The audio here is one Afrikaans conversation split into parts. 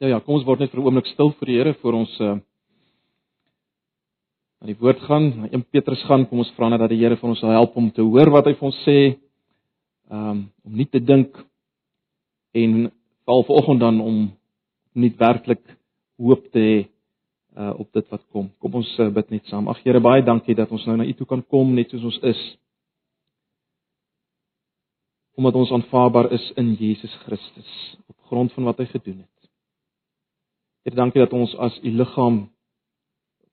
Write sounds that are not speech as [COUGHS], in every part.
Ja ja, kom ons word net vir 'n oomblik stil vir die Here voor ons uh na die woord gaan, na 1 Petrus gaan. Kom ons vra net dat die Here vir ons sal help om te hoor wat hy vir ons sê. Um om nie te dink en val vanoggend dan om nie werklik hoop te hê uh op dit wat kom. Kom ons uh, bid net saam. Ag Here, baie dankie dat ons nou na U toe kan kom net soos ons is. Omdat ons aanvaarbaar is in Jesus Christus op grond van wat hy gedoen het. Here, dankie dat ons as u liggaam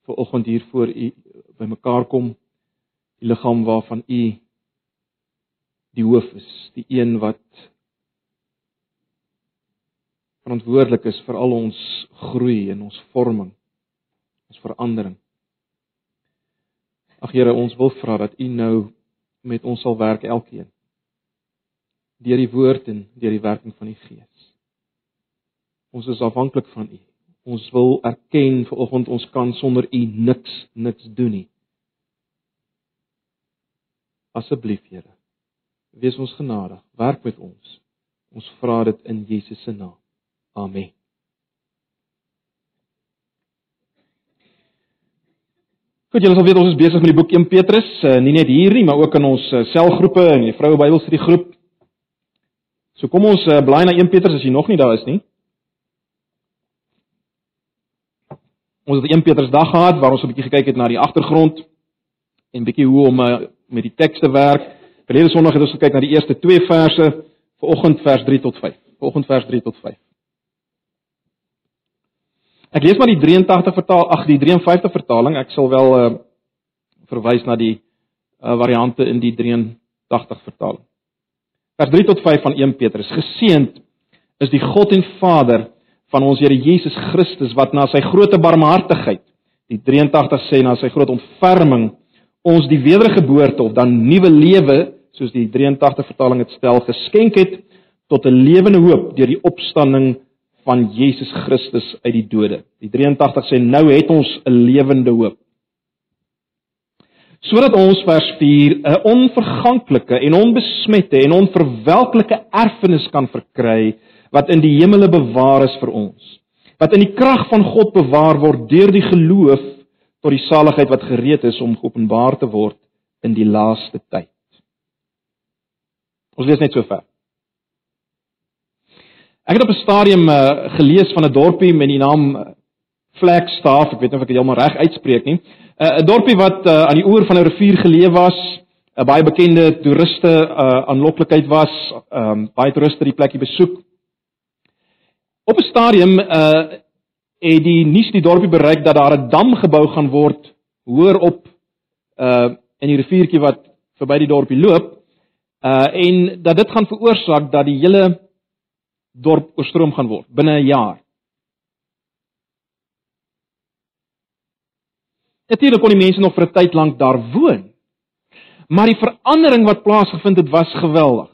ver oggend hier voor u bymekaar kom. Die liggaam waarvan u die hoof is, die een wat verantwoordelik is vir al ons groei en ons vorming, ons verandering. Ag Here, ons wil vra dat U nou met ons sal werk elkeen. Deur die woord en deur die werking van die Gees. Ons is afhanklik van U. Ons wil erken vanoggend ons kan sonder U niks niks doen nie. Asseblief Here, wees ons genadig, werk met ons. Ons vra dit in Jesus se naam. Amen. Goed, julle sal weet ons is besig met die boek 1 Petrus, uh, nie net hier nie, maar ook in ons uh, selgroepe en die vroue Bybelstudie groep. So kom ons uh, blaai na 1 Petrus as jy nog nie daar is nie. Ons het 1 Petrus dag gehad waar ons 'n bietjie gekyk het na die agtergrond en bietjie hoe om uh, met die teks te werk. Verlede Sondag het ons gekyk na die eerste 2 verse, vanoggend vers 3 tot 5. Vanoggend vers 3 tot 5. Ek lees maar die 83 vertaal, ag die 53 vertaling. Ek sal wel uh, verwys na die uh, variante in die 83 vertaling. Vers 3 tot 5 van 1 Petrus. Geseend is die God en Vader van ons Here Jesus Christus wat na sy groote barmhartigheid, die 83 sê na sy groot ontferming ons die wedergeboorte of dan nuwe lewe, soos die 83 vertaling dit stel, geskenk het tot 'n lewende hoop deur die opstanding van Jesus Christus uit die dode. Die 83 sê nou het ons 'n lewende hoop. Sodat ons vers 4 'n onverganklike en onbesmette en onverwelklike erfenis kan verkry wat in die hemele bewaar is vir ons. Wat in die krag van God bewaar word deur die geloof tot die saligheid wat gereed is om geopenbaar te word in die laaste tyd. Ons lees net so ver. Ek het op 'n stadium uh, gelees van 'n dorpie met die naam uh, Flagstaff, ek weet nie of ek dit heeltemal reg uitspreek nie. 'n uh, Dorpie wat uh, aan die oewer van 'n rivier geleë was, 'n uh, baie bekende toeriste uh, aanloklikheid was, um, baie toeriste die plekkie besoek. Op 'n stadium uh het die nuus die dorpie bereik dat daar 'n dam gebou gaan word hoër op uh in die riviertjie wat verby die dorpie loop. Uh en dat dit gaan veroorsaak dat die hele dorp oorstroom gaan word binne 'n jaar. Natuurlik kon die mense nog vir 'n tyd lank daar woon. Maar die verandering wat plaasgevind het was geweldig.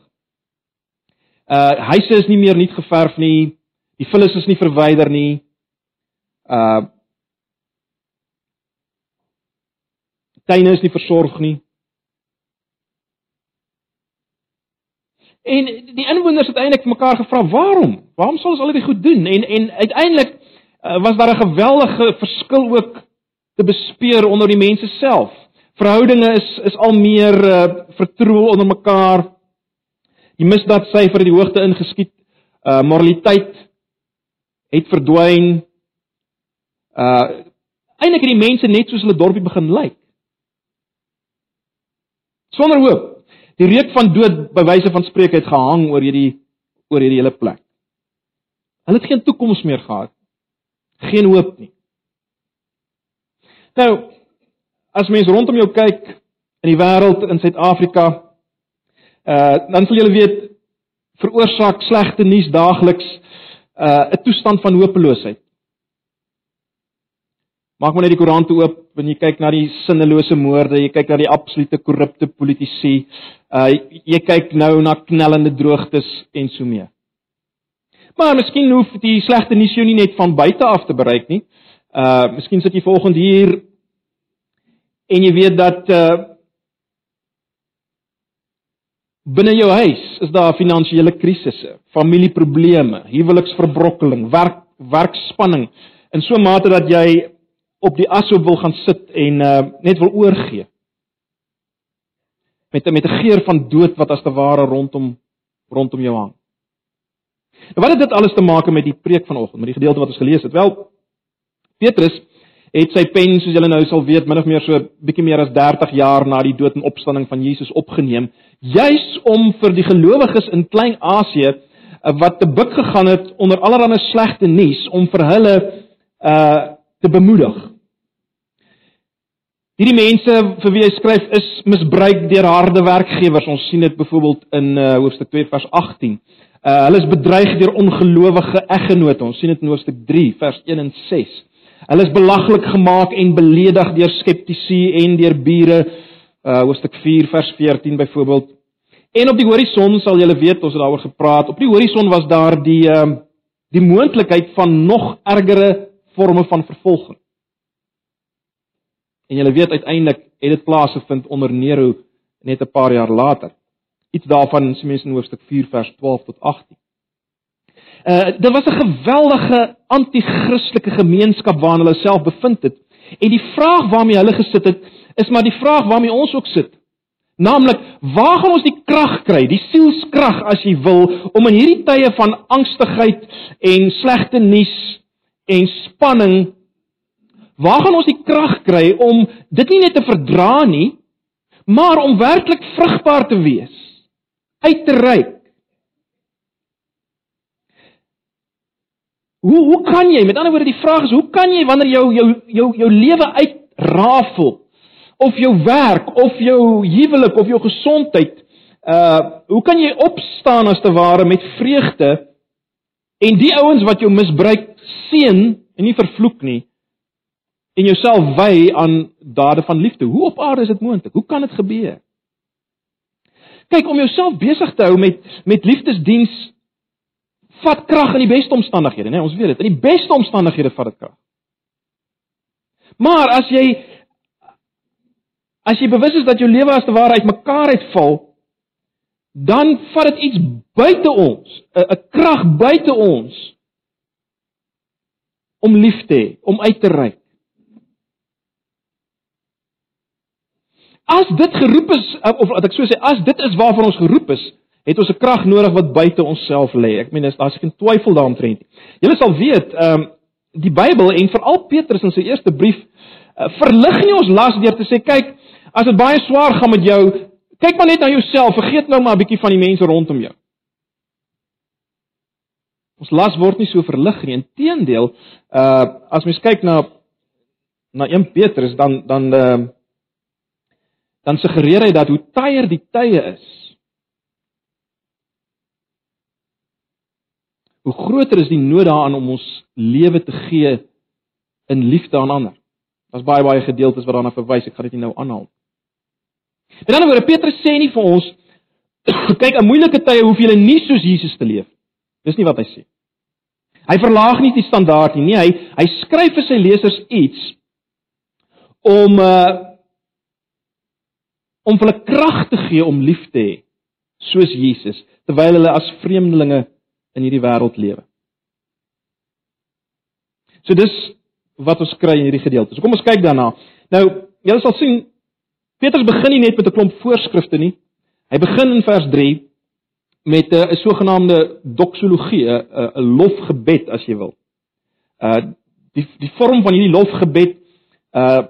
Uh huise is nie meer nuut geverf nie, Die vullis is nie verwyder nie. Uh tuine is nie versorg nie. En die inwoners het eintlik mekaar gevra, "Waarom? Waarom sal ons al hierdie goed doen?" En en uiteindelik uh, was daar 'n geweldige verskil ook te bespeur onder die mense self. Verhoudinge is is al meer uh, vertroebel onder mekaar. Die misdaadsyfer het die hoogte ingeskiet. Uh moraliteit het verdwyn. Uh eintlik het die mense net soos hulle dorpie begin lyk. Sonder hoop. Die reuk van dood by wyse van spreek het gehang oor hierdie oor hierdie hele plek. Hulle het geen toekoms meer gehad. Geen hoop nie. Nou, as mens rondom jou kyk in die wêreld in Suid-Afrika, uh dan sal jy weet veroorsaak slegte nuus daagliks uh 'n toestand van hopeloosheid. Maak maar net die koerant oop wanneer jy kyk na die sinnelose moorde, jy kyk na die absolute korrupte politici, uh jy kyk nou na knellende droogtes en so mee. Maar miskien hoef die slegte nuus jou nie net van buite af te bereik nie. Uh miskien sit jy volgende hier en jy weet dat uh Binne jou huis is daar finansiële krisisse, familieprobleme, huweliksverbrokkeling, werk werkspanning in so 'n mate dat jy op die ashoop wil gaan sit en uh, net wil oorgee. Met met 'n geur van dood wat as te ware rondom rondom jou hang. Nou wat het dit alles te maak met die preek vanoggend, met die gedeelte wat ons gelees het? Wel Petrus het sy pen soos julle nou sal weet min of meer so bietjie meer as 30 jaar na die dood en opstanding van Jesus opgeneem, juis om vir die gelowiges in Klein-Asië eh, wat te buk gegaan het onder allerlei slegte nuus om vir hulle uh te bemoedig. Hierdie mense vir wie hy skryf is misbruik deur harde werkgewers. Ons sien dit byvoorbeeld in uh, hoofstuk 2 vers 18. Uh hulle is bedreig deur ongelowige eggenote. Ons sien dit in hoofstuk 3 vers 1 en 6. Hulle is belaglik gemaak en beledig deur skeptici en deur bure. Uh hoofstuk 4 vers 14 byvoorbeeld. En op die horison sal julle weet ons het daaroor gepraat. Op die horison was daar die ehm uh, die moontlikheid van nog ergere forme van vervolging. En julle weet uiteindelik het dit plaasgevind onder Nero net 'n paar jaar later. Iets daarvan is mense in hoofstuk 4 vers 12 tot 18. Uh dit was 'n geweldige anti-Christelike gemeenskap waarin hulle self bevind het. En die vraag waarmee hulle gesit het, is maar die vraag waarmee ons ook sit. Naamlik, waar gaan ons die krag kry, die sielskrag as jy wil, om in hierdie tye van angstigheid en slegte nuus en spanning waar gaan ons die krag kry om dit nie net te verdra nie, maar om werklik vrugbaar te wees, uit te reik Hoe hoe kan jy? Met ander woorde, die vraag is, hoe kan jy wanneer jou jou jou jou lewe uitrafel of jou werk of jou huwelik of jou gesondheid, uh hoe kan jy opstaan as te ware met vreugde en die ouens wat jou misbruik seën en nie vervloek nie en jouself wy aan dade van liefde? Hoe op aarde is dit moontlik? Hoe kan dit gebeur? Kyk, om jouself besig te hou met met liefdesdiens vat krag in die beste omstandighede, né? Nee, ons weet dit. In die beste omstandighede vat dit krag. Maar as jy as jy bewus is dat jou lewe as te ware uitmekaar uitval, dan vat dit iets buite ons, 'n 'n krag buite ons om lief te hê, om uit te reik. As dit geroep is of wat ek so sê, as dit is waarvan ons geroep is, het ons 'n krag nodig wat buite onsself lê. Ek meen daar's geen twyfel daaromtrent nie. Julle sal weet, ehm um, die Bybel en veral Petrus in sy eerste brief verlig nie ons las deur te sê kyk, as dit baie swaar gaan met jou, kyk maar net na jouself, vergeet nou maar 'n bietjie van die mense rondom jou. Ons las word nie so verlig nie. Inteendeel, uh as mens kyk na na 1 Petrus dan dan uh dan suggereer hy dat hoe tyer die tye is, hoe groter is die nood daaraan om ons lewe te gee in liefde aan ander. Daar's baie baie gedeeltes wat daarna verwys, ek gaan dit nie nou aanhaal. In 'n ander woorde, Petrus sê nie vir ons [COUGHS] kyk, in moeilike tye hoef jy nie soos Jesus te leef. Dis nie wat hy sê. Hy verlaag nie die standaard nie. Nee, hy hy skryf vir sy lesers iets om uh om hulle krag te gee om lief te hê soos Jesus terwyl hulle as vreemdelinge in hierdie wêreld lewe. So dis wat ons kry in hierdie gedeelte. So kom ons kyk daarna. Nou, julle sal sien Petrus begin nie net met 'n klomp voorskrifte nie. Hy begin in vers 3 met 'n uh, sogenaamde doxologie, 'n 'n lofgebed as jy wil. Uh die die vorm van hierdie lofgebed uh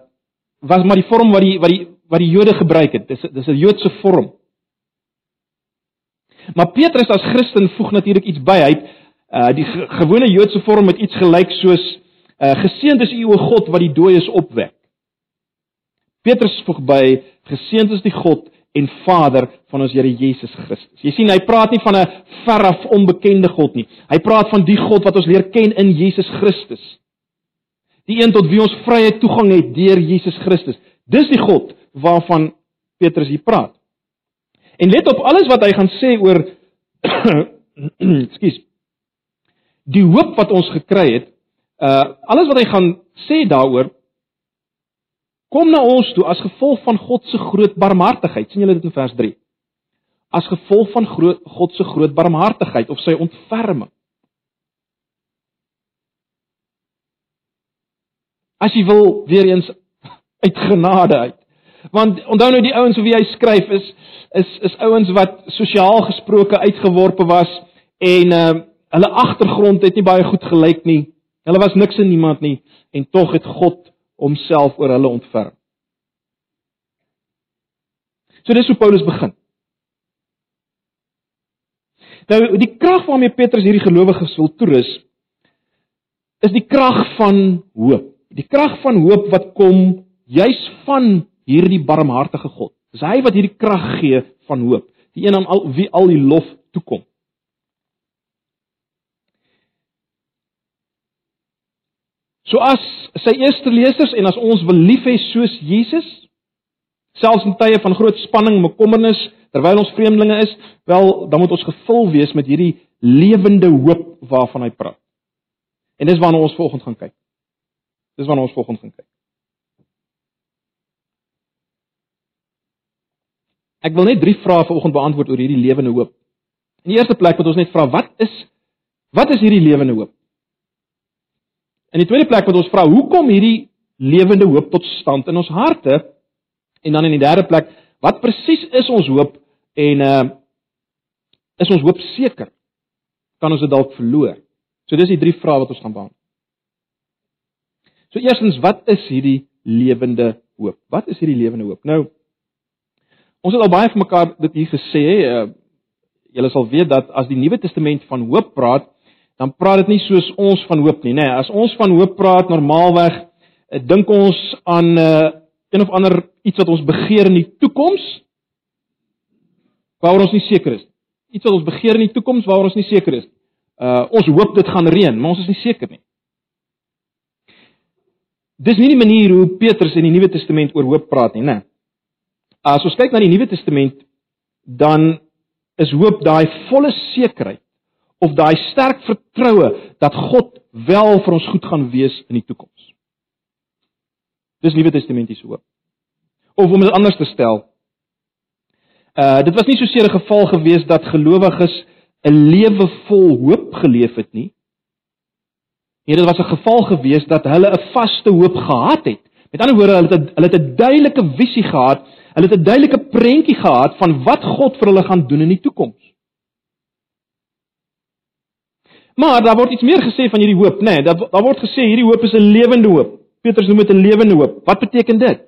was maar die vorm wat die wat die wat die Jode gebruik het. Dis dis 'n Joodse vorm. Maar Petrus as Christen voeg natuurlik iets by. Hy het uh die gewone Joodse vorm met iets gelyk soos uh geseënd is U o God wat die dooies opwek. Petrus voeg by geseënd is die God en Vader van ons Here Jesus Christus. Jy sien hy praat nie van 'n veraf onbekende God nie. Hy praat van die God wat ons leer ken in Jesus Christus. Die een tot wie ons vrye toegang het deur Jesus Christus. Dis die God waarvan Petrus hier praat. En let op alles wat hy gaan sê oor [COUGHS] Ekskuus. Die hoop wat ons gekry het, uh alles wat hy gaan sê daaroor kom na ons toe as gevolg van God se groot barmhartigheid. sien julle dit in vers 3? As gevolg van groot God se groot barmhartigheid of sy ontferming. As jy wil weer eens uit genade uit. Want onthou nou die ouens wie hy skryf is is is ouens wat sosiaal gesproke uitgeworpe was en uh hulle agtergrond het nie baie goed gelyk nie. Hulle was niks en niemand nie en tog het God homself oor hulle ontferm. So dis hoe Paulus begin. Nou die krag waarmee Petrus hierdie gelowiges wil toerus is die krag van hoop. Die krag van hoop wat kom juis van hierdie barmhartige God. Dis hy wat hierdie krag gee van hoop, die een aan al wie al die lof toekom. So as sy eerste lesers en as ons wil lief hê soos Jesus, selfs in tye van groot spanning, bekommernis, terwyl ons vreemdelinge is, wel, dan moet ons gevul wees met hierdie lewende hoop waarvan hy praat. En dis waarna ons volgende gaan kyk. Dis waarna ons volgende gaan kyk. Ek wil net drie vrae vanoggend beantwoord oor hierdie lewende hoop. In die eerste plek moet ons net vra wat is wat is hierdie lewende hoop? In die tweede plek moet ons vra hoekom hierdie lewende hoop tot stand in ons harte? En dan in die derde plek, wat presies is ons hoop en uh is ons hoop seker? Kan ons dit dalk verloor? So dis die drie vrae wat ons gaan beantwoord. So eerstens, wat is hierdie lewende hoop? Wat is hierdie lewende hoop? Nou ons het al baie vir mekaar dit hier gesê, uh julle sal weet dat as die Nuwe Testament van hoop praat, dan praat dit nie soos ons van hoop nie, nê. Nee, as ons van hoop praat normaalweg, eh, dink ons aan 'n uh, eh, een of ander iets wat ons begeer in die toekoms waaroor ons nie seker is. Iets wat ons begeer in die toekoms waaroor ons nie seker is. Uh ons hoop dit gaan reën, maar ons is nie seker nie. Dis nie die manier hoe Petrus in die Nuwe Testament oor hoop praat nie, né? As ons kyk na die Nuwe Testament, dan is hoop daai volle sekerheid of daai sterk vertroue dat God wel vir ons goed gaan wees in die toekoms. Dis Nuwe Testamentiese hoop. Of om dit anders te stel, uh dit was nie so seer 'n geval gewees dat gelowiges 'n lewe vol hoop geleef het nie. Nee, dit was 'n geval gewees dat hulle 'n vaste hoop gehad het. Met ander woorde, hulle het hulle het 'n duidelike visie gehad, hulle het 'n duidelike prentjie gehad van wat God vir hulle gaan doen in die toekoms. Maar daar word iets meer gesê van hierdie hoop, né? Nee, daar daar word gesê hierdie hoop is 'n lewende hoop. Petrus noem dit 'n lewende hoop. Wat beteken dit?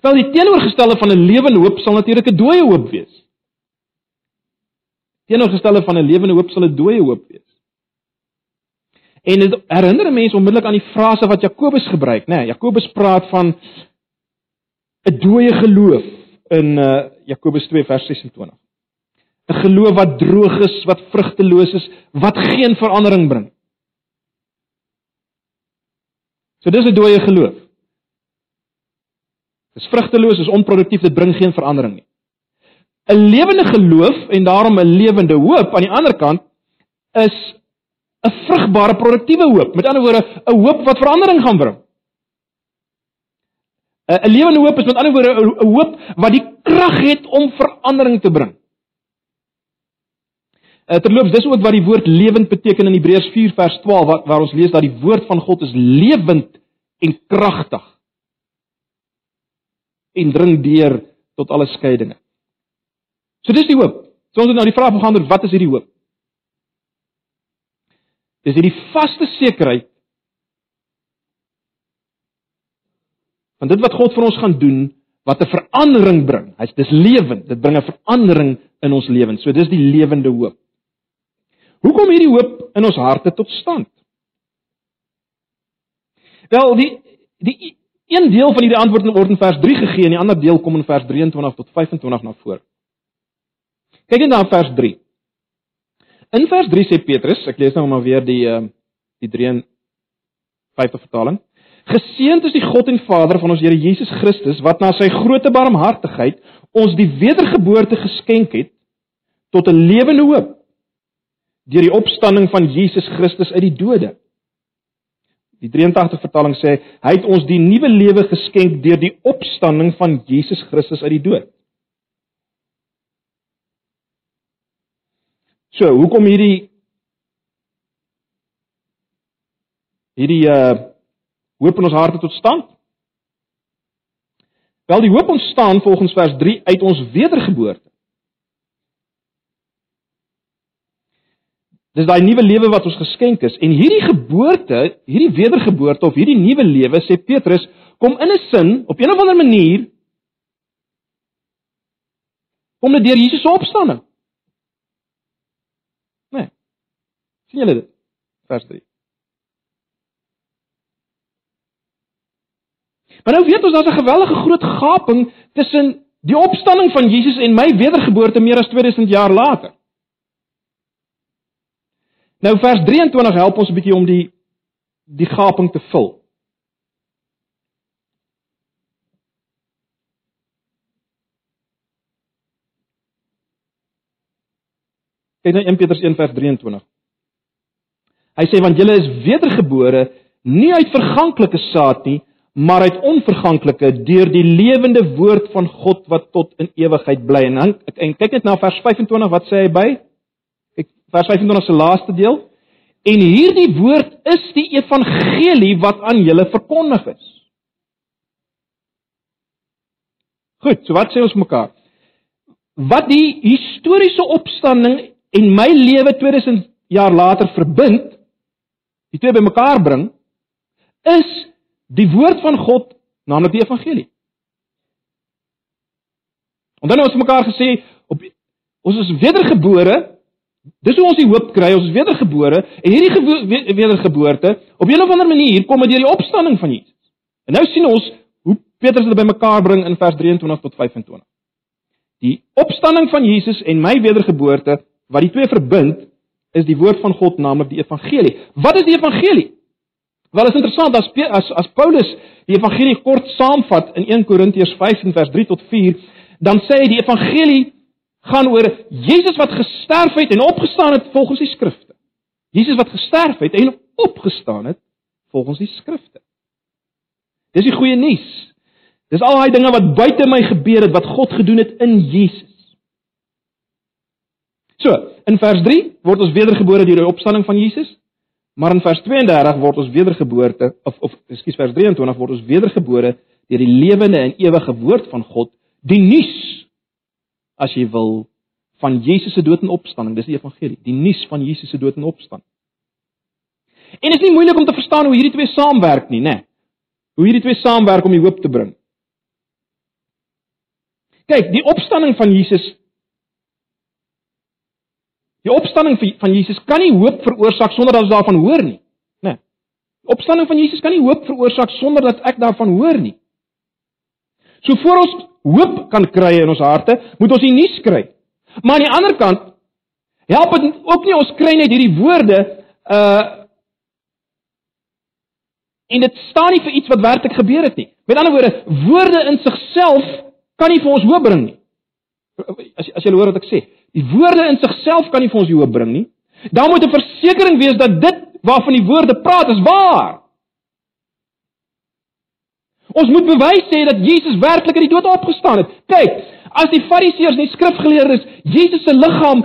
Wel, die teenoorgestelde van 'n lewende hoop sal natuurlik 'n dooie hoop wees. Teenoorgestelde van 'n lewende hoop sal 'n dooie hoop wees. En dit herinner mense onmiddellik aan die frase wat Jakobus gebruik, né? Nee, Jakobus praat van 'n dooie geloof in uh Jakobus 2 vers 26. 'n geloof wat droog is, wat vrugteloos is, wat geen verandering bring. So dis 'n dooie geloof. Dis vrugteloos, is onproduktief, dit bring geen verandering nie. 'n Lewende geloof en daarom 'n lewende hoop aan die ander kant is 'n vrugbare produktiewe hoop. Met ander woorde, 'n hoop wat verandering gaan bring. 'n Lewende hoop is met ander woorde 'n hoop wat die krag het om verandering te bring. Uh, terloops, dis ook wat die woord lewend beteken in Hebreërs 4 vers 12 waar, waar ons lees dat die woord van God is lewend en kragtig en dring deur tot alle skeidinge. So dis die hoop. So ons het nou die vraag beantwoord, wat is hierdie hoop? Dis hierdie vaste sekerheid van dit wat God vir ons gaan doen wat 'n verandering bring. Hy's dis lewend. Dit bring 'n verandering in ons lewens. So dis die lewende hoop. Hoekom hierdie hoop in ons harte tot stand? Wel, die die een deel van hierdie antwoord word in vers 3 gegee en die ander deel kom in vers 23 tot 25 na vore. Kyk net na vers 3. In vers 3 sê Petrus, ek lees nou maar weer die uh, die 53 vertaling. Geseënd is die God en Vader van ons Here Jesus Christus wat na sy groote barmhartigheid ons die wedergeboorte geskenk het tot 'n lewende hoop deur die opstanding van Jesus Christus uit die dode. Die 83 vertaling sê hy het ons die nuwe lewe geskenk deur die opstanding van Jesus Christus uit die dood. So, hoekom hierdie hierdie uh hoop in ons harte tot stand? Wel die hoop ontstaan volgens vers 3 uit ons wedergeboorte. Dis daai nuwe lewe wat ons geskenk is en hierdie geboorte, hierdie wedergeboorte of hierdie nuwe lewe sê Petrus kom in 'n sin op een of ander manier kom dit deur Jesus se opstanding. Nee. sien julle dit? Vers 3. Maar nou weet ons daar's 'n geweldige groot gaping tussen die opstanding van Jesus en my wedergeboorte meer as 2000 jaar later. Nou vers 23 help ons 'n bietjie om die die gaping te vul. Kyk na 1 Petrus 1 vers 23. Hy sê want julle is wedergebore nie uit verganklike saad nie, maar uit onverganklike deur die lewende woord van God wat tot in ewigheid bly. En dan en kyk net na vers 25, wat sê hy by? Vers 25 se laaste deel. En hierdie woord is die evangelie wat aan julle verkondig is. Goed, so wat sê ons mekaar? Wat die historiese opstanding en my lewe 2000 jaar later verbind, die twee bymekaar bring, is die woord van God, naamlik die evangelie. Dan het ons mekaar gesê op ons is wedergebore. Dis hoe ons die hoop kry, ons is wedergebore en hierdie wedergeboorte op 'n of ander manier kom dit deur die opstanding van Jesus. En nou sien ons hoe Petrus dit bymekaar bring in vers 23 tot 25. Die opstanding van Jesus en my wedergeboorte wat die twee verbind is die woord van God, naamlik die evangelie. Wat is die evangelie? Wel is interessant as as as Paulus die evangelie kort saamvat in 1 Korintiërs 5 vers 3 tot 4, dan sê hy die evangelie gaan oor Jesus wat gesterf het en opgestaan het volgens die skrifte. Jesus wat gesterf het en opgestaan het volgens die skrifte. Dis die goeie nuus. Dis al daai dinge wat buite my gebeur het wat God gedoen het in Jesus. So, in vers 3 word ons wedergebore deur die opstanding van Jesus. Maar in vers 32 word ons wedergeboorte of of ekskuus vers 23 word ons wedergebore deur die lewende en ewige woord van God, die nuus as jy wil van Jesus se dood en opstanding. Dis die evangelie, die nuus van Jesus se dood en opstanding. En dit is nie moeilik om te verstaan hoe hierdie twee saamwerk nie, né? Nee. Hoe hierdie twee saamwerk om die hoop te bring. Kyk, die opstanding van Jesus Die opstanding van Jesus kan nie hoop veroorsaak sonder dat ons daarvan hoor nie. Né? Nee. Die opstanding van Jesus kan nie hoop veroorsaak sonder dat ek daarvan hoor nie. So voor ons hoop kan kry in ons harte, moet ons die nuus kry. Maar aan die ander kant help dit ook nie ons kry net hierdie woorde uh en dit staan nie vir iets wat werklik gebeur het nie. Met ander woorde, woorde in sigself kan nie vir ons hoop bring nie. As as jy hoor wat ek sê, Die woorde in sigself kan nie vir ons hoop bring nie. Daar moet 'n versekering wees dat dit waarvan die woorde praat is waar. Ons moet bewys hê dat Jesus werklik uit die dood opgestaan het. Kyk, as die Fariseërs en die skrifgeleerdes Jesus se liggaam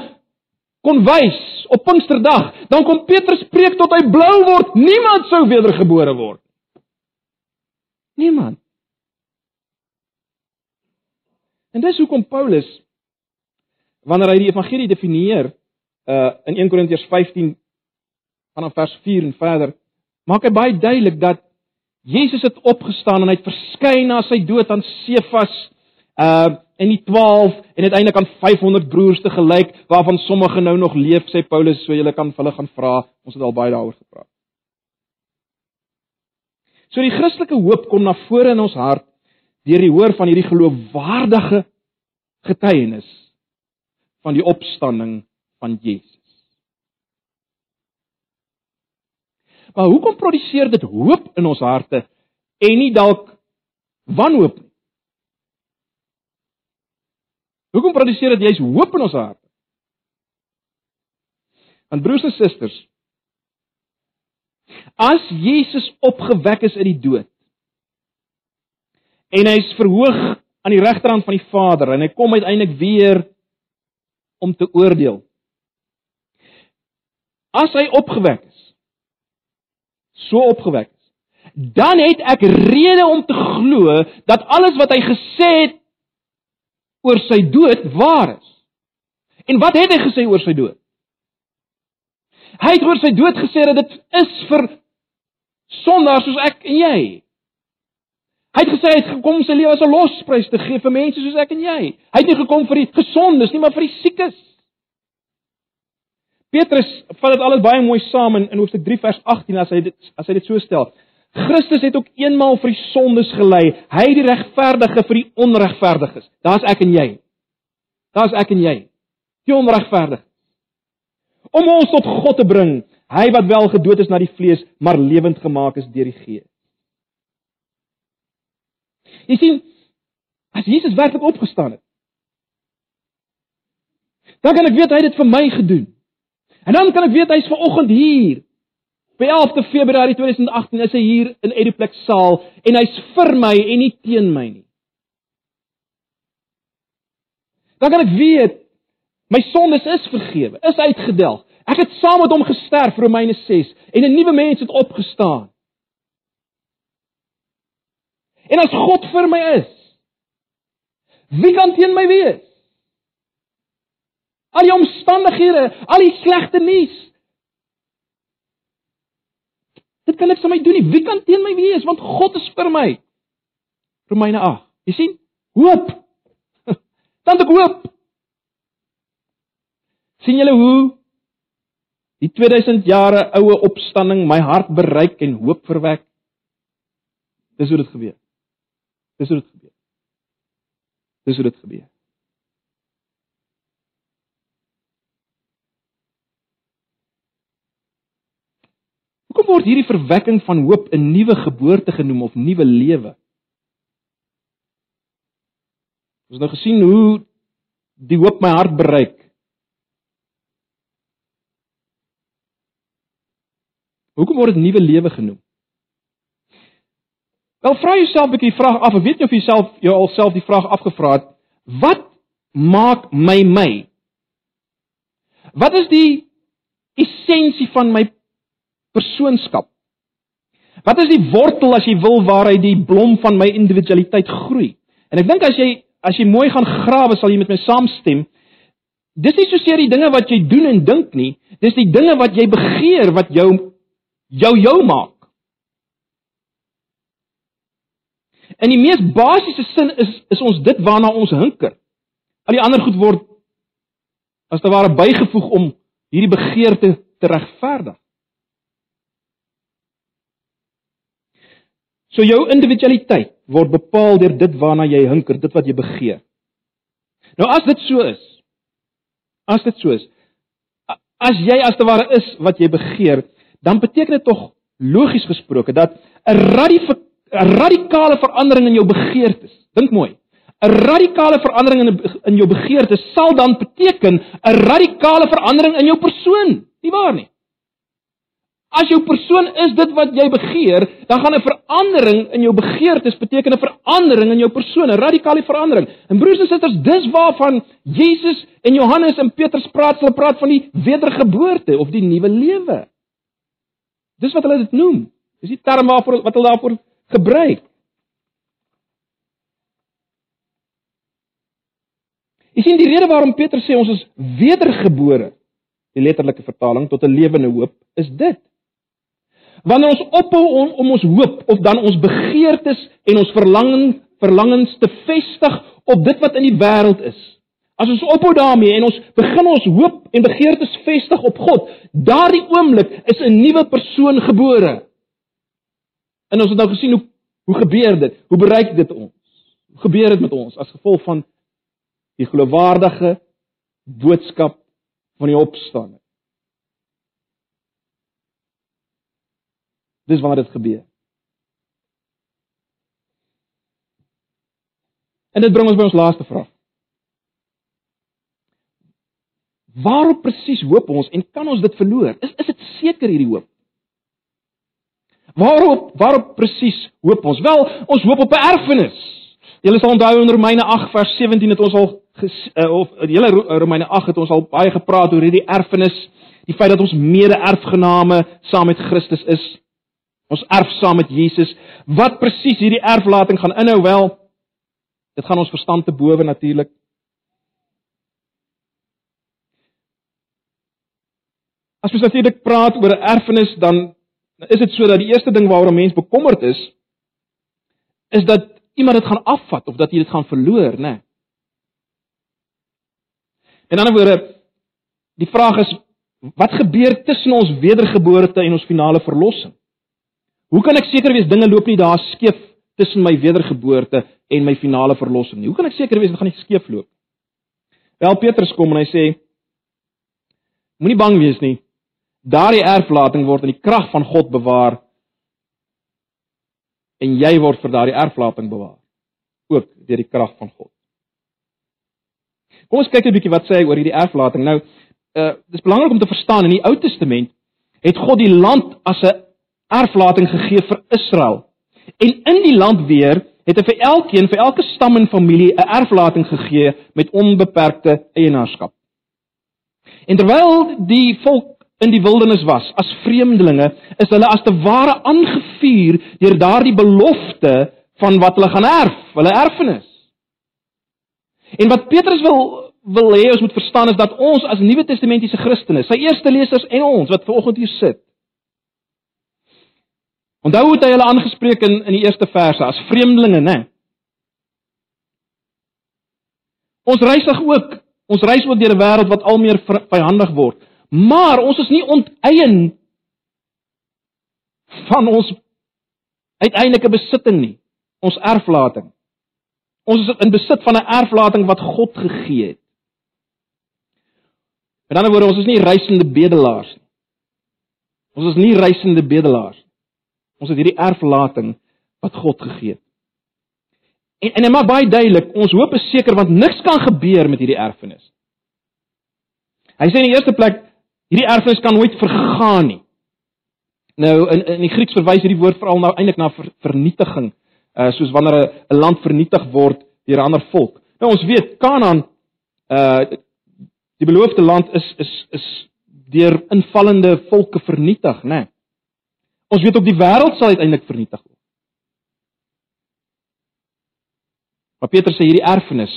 kon wys op Pinksterdag, dan kom Petrus preek tot hy blou word. Niemand sou wedergebore word. Niemand. En dis hoekom Paulus wanneer hy die evangelie definieer uh in 1 Korintiërs 15 vanaf vers 4 en verder, maak hy baie duidelik dat Jesus het opgestaan en hy het verskyn na sy dood aan Sefas uh en die 12 en uiteindelik aan 500 broers te gelyk waarvan sommige nou nog leef sê Paulus so julle kan hulle gaan vra ons het al baie daaroor gepraat. So die Christelike hoop kom na vore in ons hart deur die hoor van hierdie geloofwaardige getuienis van die opstanding van Jesus. Maar hoekom produseer dit hoop in ons harte en nie dalk wanhoop nie? Hoekom produseer dit juist hoop in ons harte? Want broers en susters, as Jesus opgewek is uit die dood en hy is verhoog aan die regterhand van die Vader en hy kom uiteindelik weer om te oordeel. As hy opgewek is, so opgewek is, dan het ek rede om te glo dat alles wat hy gesê het oor sy dood waar is. En wat het hy gesê oor sy dood? Hy het oor sy dood gesê dat dit is vir sondaars soos ek en jy. Hy het gesê hy het gekom om sy lewe as 'n losprys te gee vir mense soos ek en jy. Hy het nie gekom vir die gesondes nie, maar vir die siekes. Petrus vat dit alles baie mooi saam in in hoofstuk 3 vers 18 as hy dit as hy dit so stel. Christus het ook eenmaal vir die sondes gelei, hy die regverdige vir die onregverdiges. Daar's ek en jy. Daar's ek en jy. Die onregverdig. Om ons tot God te bring, hy wat wel gedood is na die vlees, maar lewend gemaak is deur die Gees. Jy sien, as Jesus werklik opgestaan het, dan kan ek weet hy het dit vir my gedoen. En dan kan ek weet hy's vanoggend hier. Op 11 Februarie 2018 is hy hier in Ediplex saal en hy's vir my en nie teen my nie. Dan kan ek weet my sondes is vergewe, is uitgedelg. Ek het saam met hom gesterf, Romeine 6, en 'n nuwe mens het opgestaan. En as God vir my is, wie kan teen my wees? Al die omstandighede, al die slegte nuus. Dit kan niks aan my doen nie. Wie kan teen my wees? Want God is vir my. Romeine 8. Jy sien? Hoop. [LAUGHS] Dan ek hoop. sien julle hoe die 2000 jare oue opstanding my hart bereik en hoop verwek? Dis hoe dit gebeur. Dis hoe dit gebeur. Dis hoe dit gebeur. Hoekom word hierdie verwekking van hoop 'n nuwe geboorte genoem of nuwe lewe? Ons nou gesien hoe die hoop my hart bereik. Hoekom word dit nuwe lewe genoem? Wel vra jouself 'n bietjie die vraag af, weet jy of jy self jou alself die vraag afgevra het, wat maak my my? Wat is die essensie van my persoonskap? Wat is die wortel as jy wil waaruit die blom van my individualiteit groei? En ek dink as jy as jy mooi gaan grawe sal jy met my saamstem. Dis nie soseer die dinge wat jy doen en dink nie, dis die dinge wat jy begeer wat jou jou jou maak. In die mees basiese sin is is ons dit waarna ons hinker. Al die ander goed word as te ware bygevoeg om hierdie begeerte te regverdig. So jou individualiteit word bepaal deur dit waarna jy hinker, dit wat jy begeer. Nou as dit so is, as dit so is, as jy as te ware is wat jy begeer, dan beteken dit tog logies gesproke dat 'n radikale 'n radikale verandering in jou begeertes. Dink mooi. 'n Radikale verandering in in jou begeertes sal dan beteken 'n radikale verandering in jou persoon, nie waar nie? As jou persoon is dit wat jy begeer, dan gaan 'n verandering in jou begeertes beteken 'n verandering in jou persoon, 'n radikale verandering. En broers en susters, dis waarvan Jesus en Johannes en Petrus praat, hulle praat van die wedergeboorte of die nuwe lewe. Dis wat hulle dit noem. Dis die term waarvoor wat hulle daarvoor gebruik. Is nie die rede waarom Petrus sê ons is wedergebore, die letterlike vertaling tot 'n lewende hoop, is dit Wanneer ons ophou om, om ons hoop of dan ons begeertes en ons verlanging verlangens te vestig op dit wat in die wêreld is. As ons ophou daarmee en ons begin ons hoop en begeertes vestig op God, daardie oomblik is 'n nuwe persoon gebore. En ons het nou gesien hoe hoe gebeur dit? Hoe bereik dit ons? Hoe gebeur dit met ons as gevolg van die geloofwaardige boodskap van die opstanding? Dis wanneer dit gebeur. En dit bring ons by ons laaste vraag. Waarop presies hoop ons en kan ons dit verloor? Is is dit seker hierdie hoop? Waarop waarop presies hoop ons? Wel, ons hoop op 'n erfenis. Julle sal onthou in Romeine 8 vers 17 het ons al ges, uh, of die hele Romeine 8 het ons al baie gepraat oor hierdie erfenis, die feit dat ons mede-erfgename saam met Christus is. Ons erf saam met Jesus. Wat presies hierdie erflating gaan inhou wel, dit gaan ons verstand te bowe natuurlik. As ons natuurlik praat oor 'n erfenis, dan is dit so dat die eerste ding waaroor 'n mens bekommerd is, is dat iemand dit gaan afvat of dat jy dit gaan verloor, né? Nee. In ander woorde, die vraag is wat gebeur tussen ons wedergeboorte en ons finale verlossing? Hoe kan ek seker wees dinge loop nie daar skeef tussen my wedergeboorte en my finale verlossing nie? Hoe kan ek seker wees dit gaan nie skeef loop? Wel Petrus kom en hy sê moenie bang wees nie. Daardie erflating word in die krag van God bewaar en jy word vir daardie erflating bewaar ook deur die krag van God. Kom ons kyk 'n bietjie wat sê hy oor hierdie erflating. Nou, uh dis belangrik om te verstaan in die Ou Testament het God die land as 'n erflating gegee vir Israel. En in die land weer het hy vir elkeen, vir elke stam en familie 'n erflating gegee met onbeperkte eienaarskap. En terwyl die volk in die wildernis was as vreemdelinge, is hulle as te ware aangevuur deur daardie belofte van wat hulle gaan erf, hulle erfenis. En wat Petrus wil wil hê ons moet verstaan is dat ons as Nuwe Testamentiese Christene, sy eerste lesers en ons wat vanoggend hier sit. Onthou hoe hy hulle aangespreek in in die eerste verse as vreemdelinge, né? Ons reisig ook, ons reis ook deur 'n wêreld wat al meer vyandig word. Maar ons is nie onteien van ons uiteindelike besitting nie, ons erflating. Ons is in besit van 'n erflating wat God gegee het. Met ander woorde, ons is nie reisende bedelaars nie. Ons is nie reisende bedelaars. Ons het hierdie erflating wat God gegee het. En en dit maak baie duidelik, ons hoop is seker want niks kan gebeur met hierdie erfenis. Hy sê in die eerste plek, hierdie erfenis kan nooit vergaan nie. Nou in in die Grieks verwys hierdie woord veral nou eintlik na ver, vernietiging, uh soos wanneer 'n land vernietig word deur 'n ander volk. Nou ons weet Kanaan uh Die beloofde land is is is deur invallende volke vernietig, né? Nee. Ons weet ook die wêreld sal uiteindelik vernietig word. Maar Petrus sê hierdie erfenis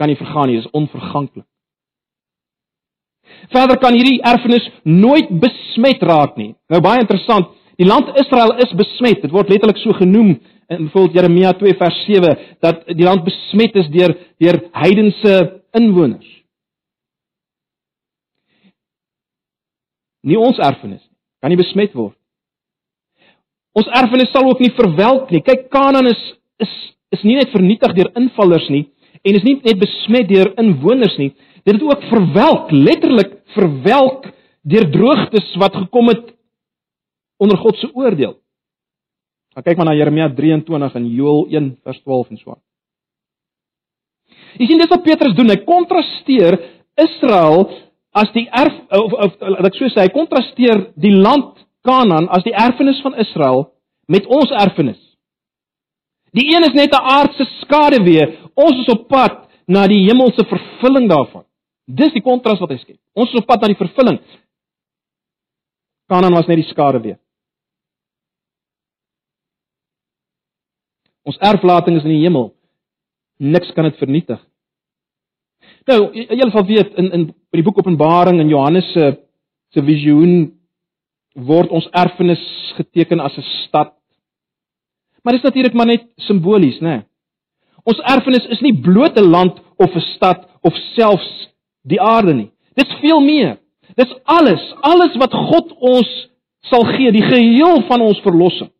kan nie vergaan nie, dit is onverganklik. Verder kan hierdie erfenis nooit besmet raak nie. Nou baie interessant, die land Israel is besmet. Dit word letterlik so genoem in byvoorbeeld Jeremia 2 vers 7 dat die land besmet is deur deur heidense inwoners. Nie ons erfenis kan nie besmet word. Ons erfenis sal ook nie verwelk nie. Kyk, Kanaan is is is nie net vernietig deur invallers nie en is nie net besmet deur inwoners nie. Dit het ook verwelk, letterlik verwelk deur droogtes wat gekom het onder God se oordeel. Gaan kyk maar na Jeremia 23 en Joël 1 vers 12 en so aan. Jy sien dis wat Petrus doen, hy kontrasteer Israel as die erf of of laat ek so sê, hy kontrasteer die land Kanaan as die erfenis van Israel met ons erfenis. Die een is net 'n aardse skaduwee, ons is op pad na die hemelse vervulling daarvan. Dis die kontras wat hy skep. Ons is op pad na die vervulling. Kanaan was net die skaduwee. Ons erflating is in die hemel. Niks kan dit vernietig. Nou, julle sal weet in in die boek Openbaring en Johannes se se visioen word ons erfenis geteken as 'n stad. Maar dis natuurlik maar net simbolies, né? Nee. Ons erfenis is nie bloot 'n land of 'n stad of selfs die aarde nie. Dit's veel meer. Dis alles, alles wat God ons sal gee, die geheel van ons verlossing.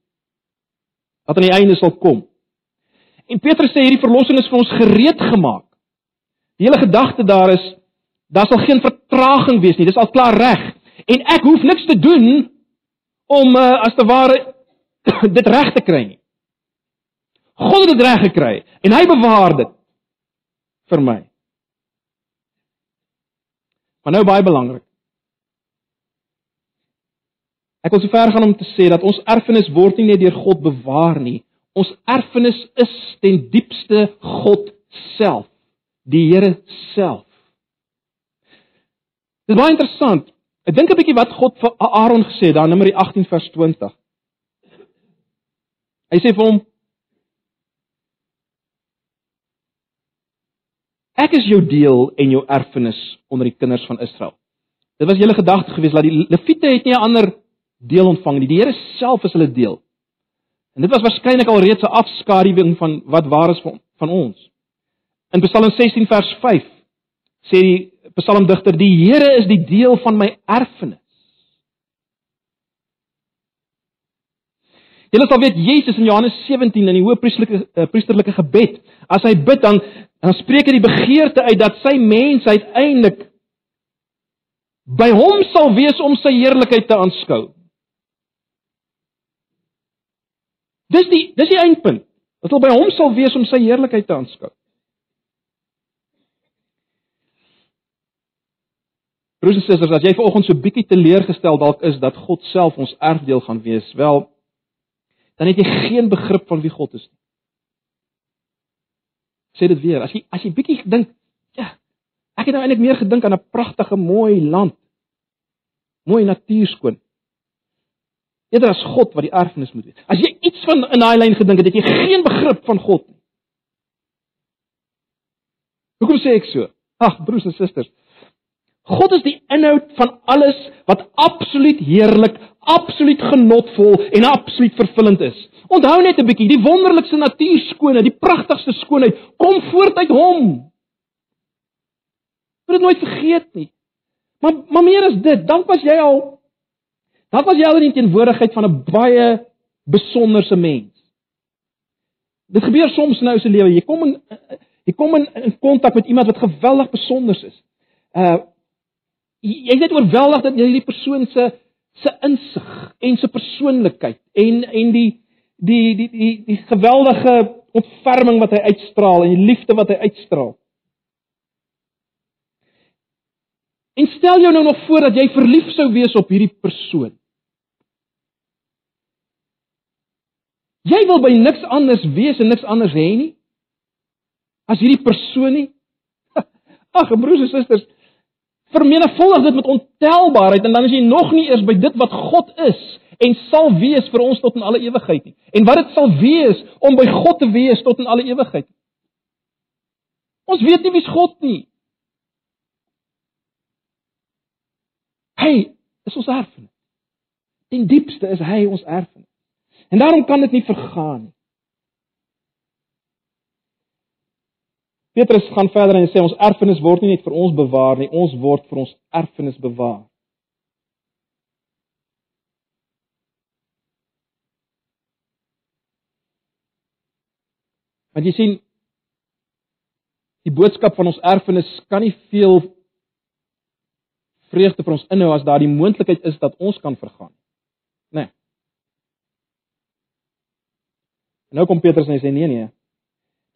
Wat aan die einde sal kom. En Petrus sê hierdie verlossing is vir ons gereed gemaak. Die hele gedagte daar is daar sal geen vertraging wees nie. Dis al klaar reg. En ek hoef niks te doen om uh, as te ware [COUGHS] dit reg te kry nie. God het dit reg gekry en hy bewaar dit vir my. Maar nou baie belangrik. Ek wil sover gaan om te sê dat ons erfenis word nie net deur God bewaar nie, Ons erfenis is ten diepste God self, die Here self. Dit is baie interessant. Ek dink 'n bietjie wat God vir Aaron gesê het daar in Numeri 18 vers 20. Hy sê vir hom Ek is jou deel en jou erfenis onder die kinders van Israel. Dit was julle gedagte geweest dat die Lewiete het nie 'n ander deel ontvang nie. Die Here self is hulle deel. En dit was waarskynlik al reeds 'n afskaduwing van wat waar is van, van ons. In Psalm 16 vers 5 sê die psalmdigter: "Die Here is die deel van my erfenis." Julle sal weet Jesus in Johannes 17 in die hoëpriesterlike uh, priesterlike gebed, as hy bid dan dan spreek hy die begeerte uit dat sy mens uiteindelik by hom sal wees om sy heerlikheid te aanskou. Dis die dis die eindpunt. Dat hulle by hom sal wees om sy heerlikheid te aanskou. Broers en susters, as jy vanoggend so bietjie teleurgestel dalk is dat God self ons erfdeel gaan wees, wel dan het jy geen begrip van wie God is nie. Sê dit weer, as jy as jy bietjie dink, ja, ek het nou eintlik meer gedink aan 'n pragtige mooi land. Mooi natuurskoon. Eerder as God wat die erfenis moet wees. As jy iets van in daai lyn gedink het, het jy geen begrip van God nie. Hoekom sê ek so? Ag, broers en susters, God is die inhoud van alles wat absoluut heerlik, absoluut genotvol en absoluut vervullend is. Onthou net 'n bietjie, die wonderlikste natuurskoonheid, die pragtigste skoonheid kom voort uit Hom. Moet nooit vergeet nie. Maar maar meer as dit, dan was jy al dan was jy al in die teenwoordigheid van 'n baie besonderse mens. Dit gebeur soms nou in se lewe. Jy kom in jy kom in, in kontak met iemand wat geweldig besonder is. Uh jy is net oorweldig dat hierdie persoon se se insig en se persoonlikheid en en die die die die die geweldige ontferming wat hy uitstraal en die liefde wat hy uitstraal. En stel jou nou nog voor dat jy verlief sou wees op hierdie persoon. Jy wil by niks anders wees en niks anders hê nie as hierdie persoon nie. [LAUGHS] Ag, broers en susters, vermenigvuldig dit met ontelbaarheid en dan is jy nog nie eers by dit wat God is en sal wees vir ons tot in alle ewigheid nie. En wat dit sal wees om by God te wees tot in alle ewigheid. Ons weet nie wie's God nie. Hy is ons erfenis. In diepste is hy ons erfenis. En daarom kan dit nie vergaan nie. Petrus gaan verder en sê ons erfenis word nie net vir ons bewaar nie, ons word vir ons erfenis bewaar. Want jy sien die boodskap van ons erfenis kan nie veel vreugde vir ons inhou as daar die moontlikheid is dat ons kan vergaan. Né? Nee. Nou kom Petrus en hy sê nee nee,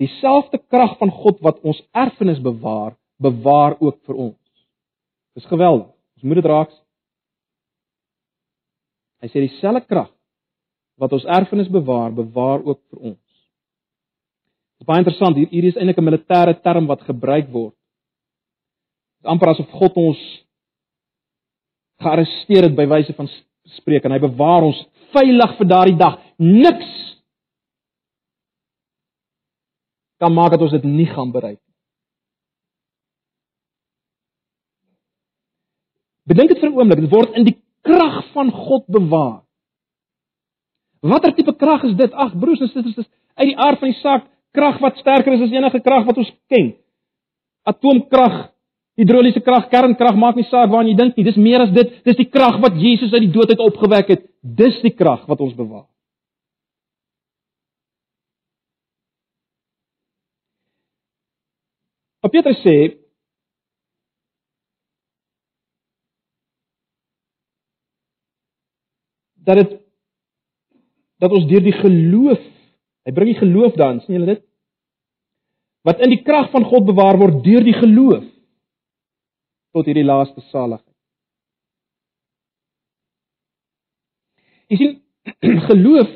dieselfde krag van God wat ons erfenis bewaar, bewaar ook vir ons. Dis geweldig. Ons moet dit raak. Hy sê dieselfde krag wat ons erfenis bewaar, bewaar ook vir ons. Dit is baie interessant. Hier hier is eintlik 'n militêre term wat gebruik word. Dit is amper asof God ons gearresteer het by wyse van spreek en hy bewaar ons veilig vir daardie dag. Niks kan maak dat ons dit nie gaan bereik nie. Bedink dit vir 'n oomblik, dit word in die krag van God bewaar. Watter tipe krag is dit? Ag broers en susters, dis uit die aard van die saak krag wat sterker is as enige krag wat ons ken. Atoomkrag, hidroliese krag, kernkrag maak nie saak waarna jy dink nie. Dis meer as dit. Dis die krag wat Jesus uit die dood uit opgewek het. Dis die krag wat ons bewaar. Wat Petrus sê dat dit dat ons deur die geloof, hy bring die geloof dan, sien julle dit? Wat in die krag van God bewaar word deur die geloof tot hierdie laaste saligheid. Jy sien, [CLEARS THROAT] geloof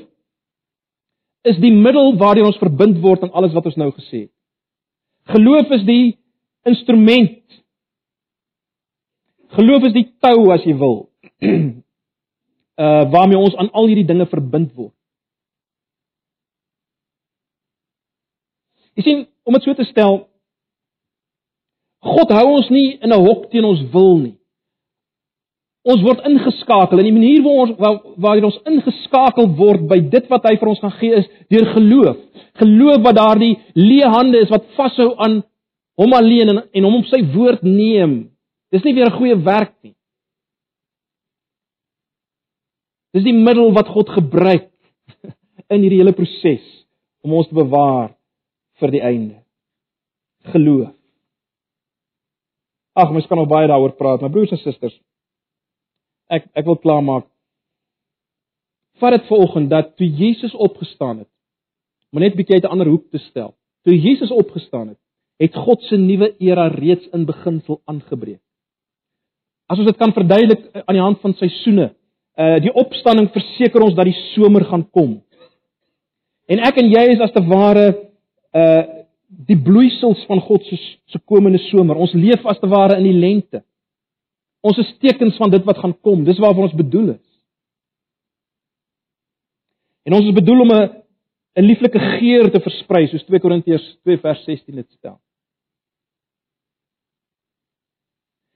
is die middel waardeur ons verbind word aan alles wat ons nou gesê het. Geloof is die instrument. Geloof is die tou as jy wil. [CLEARS THROAT] uh waarmee ons aan al hierdie dinge verbind word. Jy sien, om dit so te stel, God hou ons nie in 'n hok teen ons wil nie. Ons word ingeskakel en die manier waar ons waar, waar ons ingeskakel word by dit wat hy vir ons gaan gee is deur geloof. Geloof wat daardie leë hande is wat vashou aan hom alleen en, en hom op sy woord neem. Dis nie weer 'n goeie werk nie. Dis die middel wat God gebruik [LAUGHS] in hierdie hele proses om ons te bewaar vir die einde. Geloof. Ag, mens kan nog baie daaroor praat, maar broers en susters, ek ek wil klaarmaak. Vat dit vanoggend dat toe Jesus opgestaan het, moet net bietjie uit 'n ander hoek te stel. Toe Jesus opgestaan het, het God se nuwe era reeds in beginsel aangebreek. As ons dit kan verduidelik eh, aan die hand van seisoene, uh die opstanding verseker ons dat die somer gaan kom. En ek en jy is as te ware uh die bloeisels van God se se komende somer. Ons leef as te ware in die lente. Ons is tekens van dit wat gaan kom. Dis waarvoor ons bedoel is. En ons is bedoel om 'n 'n lieflike geur te versprei, soos 2 Korintiërs 2 vers 16 dit stel.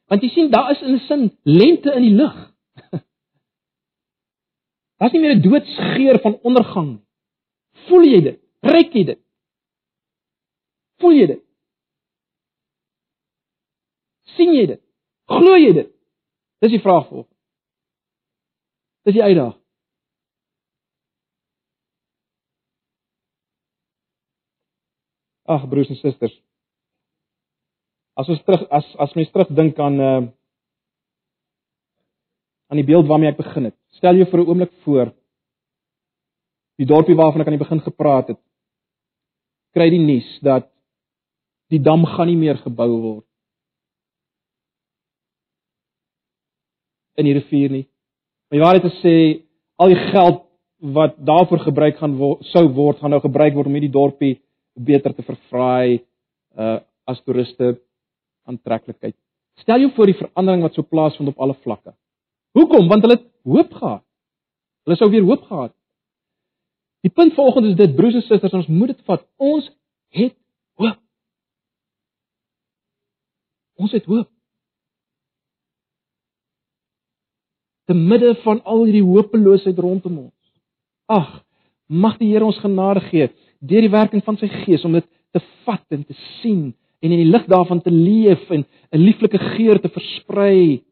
Want jy sien, daar is in 'n sin lente in die lug. [LAUGHS] Daar's nie meer 'n doodsgeur van ondergang nie. Voel jy dit? Ruik jy dit? Voel jy dit? sien jy dit? Glo jy dit? Dis die vraag vir. Dis die uitdaging. Ag broers en susters. As ons terug as as mens terugdink aan uh aan die beeld waarmee ek begin het. Stel jou vir 'n oomblik voor die dorpie waarvan ek aan die begin gepraat het. Kry die nuus dat die dam gaan nie meer gebou word in die rivier nie. Maar jy waarheid te sê, al die geld wat daarvoor gebruik gaan wo sou word, gaan nou gebruik word om hierdie dorpie beter te verfraai uh as toeriste aantreklikheid. Stel jou voor die verandering wat sou plaasvind op alle vlakke. Hoekom? Want hulle het hoop gehad. Hulle sou weer hoop gehad. Die punt vanoggend is dit broers en susters, ons moet dit vat. Ons het hoop. Ons het hoop. Te midde van al hierdie hopeloosheid rondom ons. Ag, mag die Here ons genade gee deur die werking van sy Gees om dit te vat en te sien en in die lig daarvan te leef en 'n lieflike geur te versprei.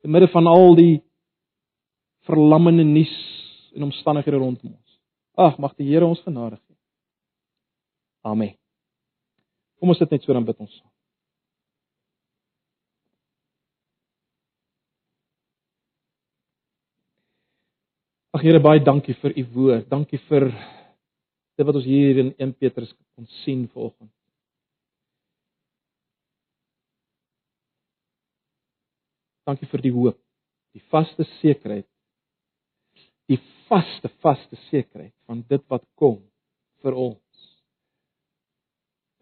Te midde van al die verlammende nuus en omstandighede rondom ons. Ag, mag die Here ons genade gee. Amen. Kom ons sit net so dan bid ons saam. Ag Here, baie dankie vir u woord. Dankie vir dit wat ons hier in 1 Petrus kon sien vanoggend. Dankie vir die hoop, die vaste sekerheid. Die vaste, vaste sekerheid van dit wat kom vir ons.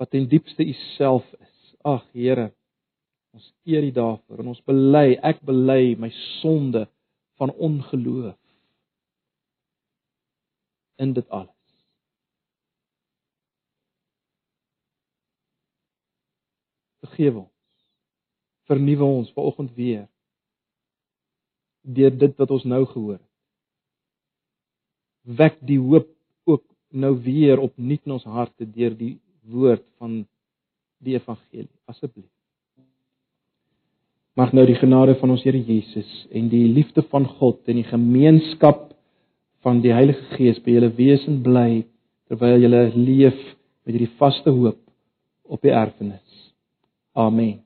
Wat in diepste u self is. Ag Here, ons eer u daarvoor en ons bely, ek bely my sonde van ongeloof in dit alles. Vergewe ons. Vernuwe ons vanoggend weer deur dit wat ons nou gehoor het. Wek die hoop ook nou weer opnuut in ons harte deur die woord van die evangelie asseblief. Mag nou die genade van ons Here Jesus en die liefde van God en die gemeenskap van die Heilige Gees by julle wesen bly terwyl julle leef met hierdie vaste hoop op die erfenis. Amen.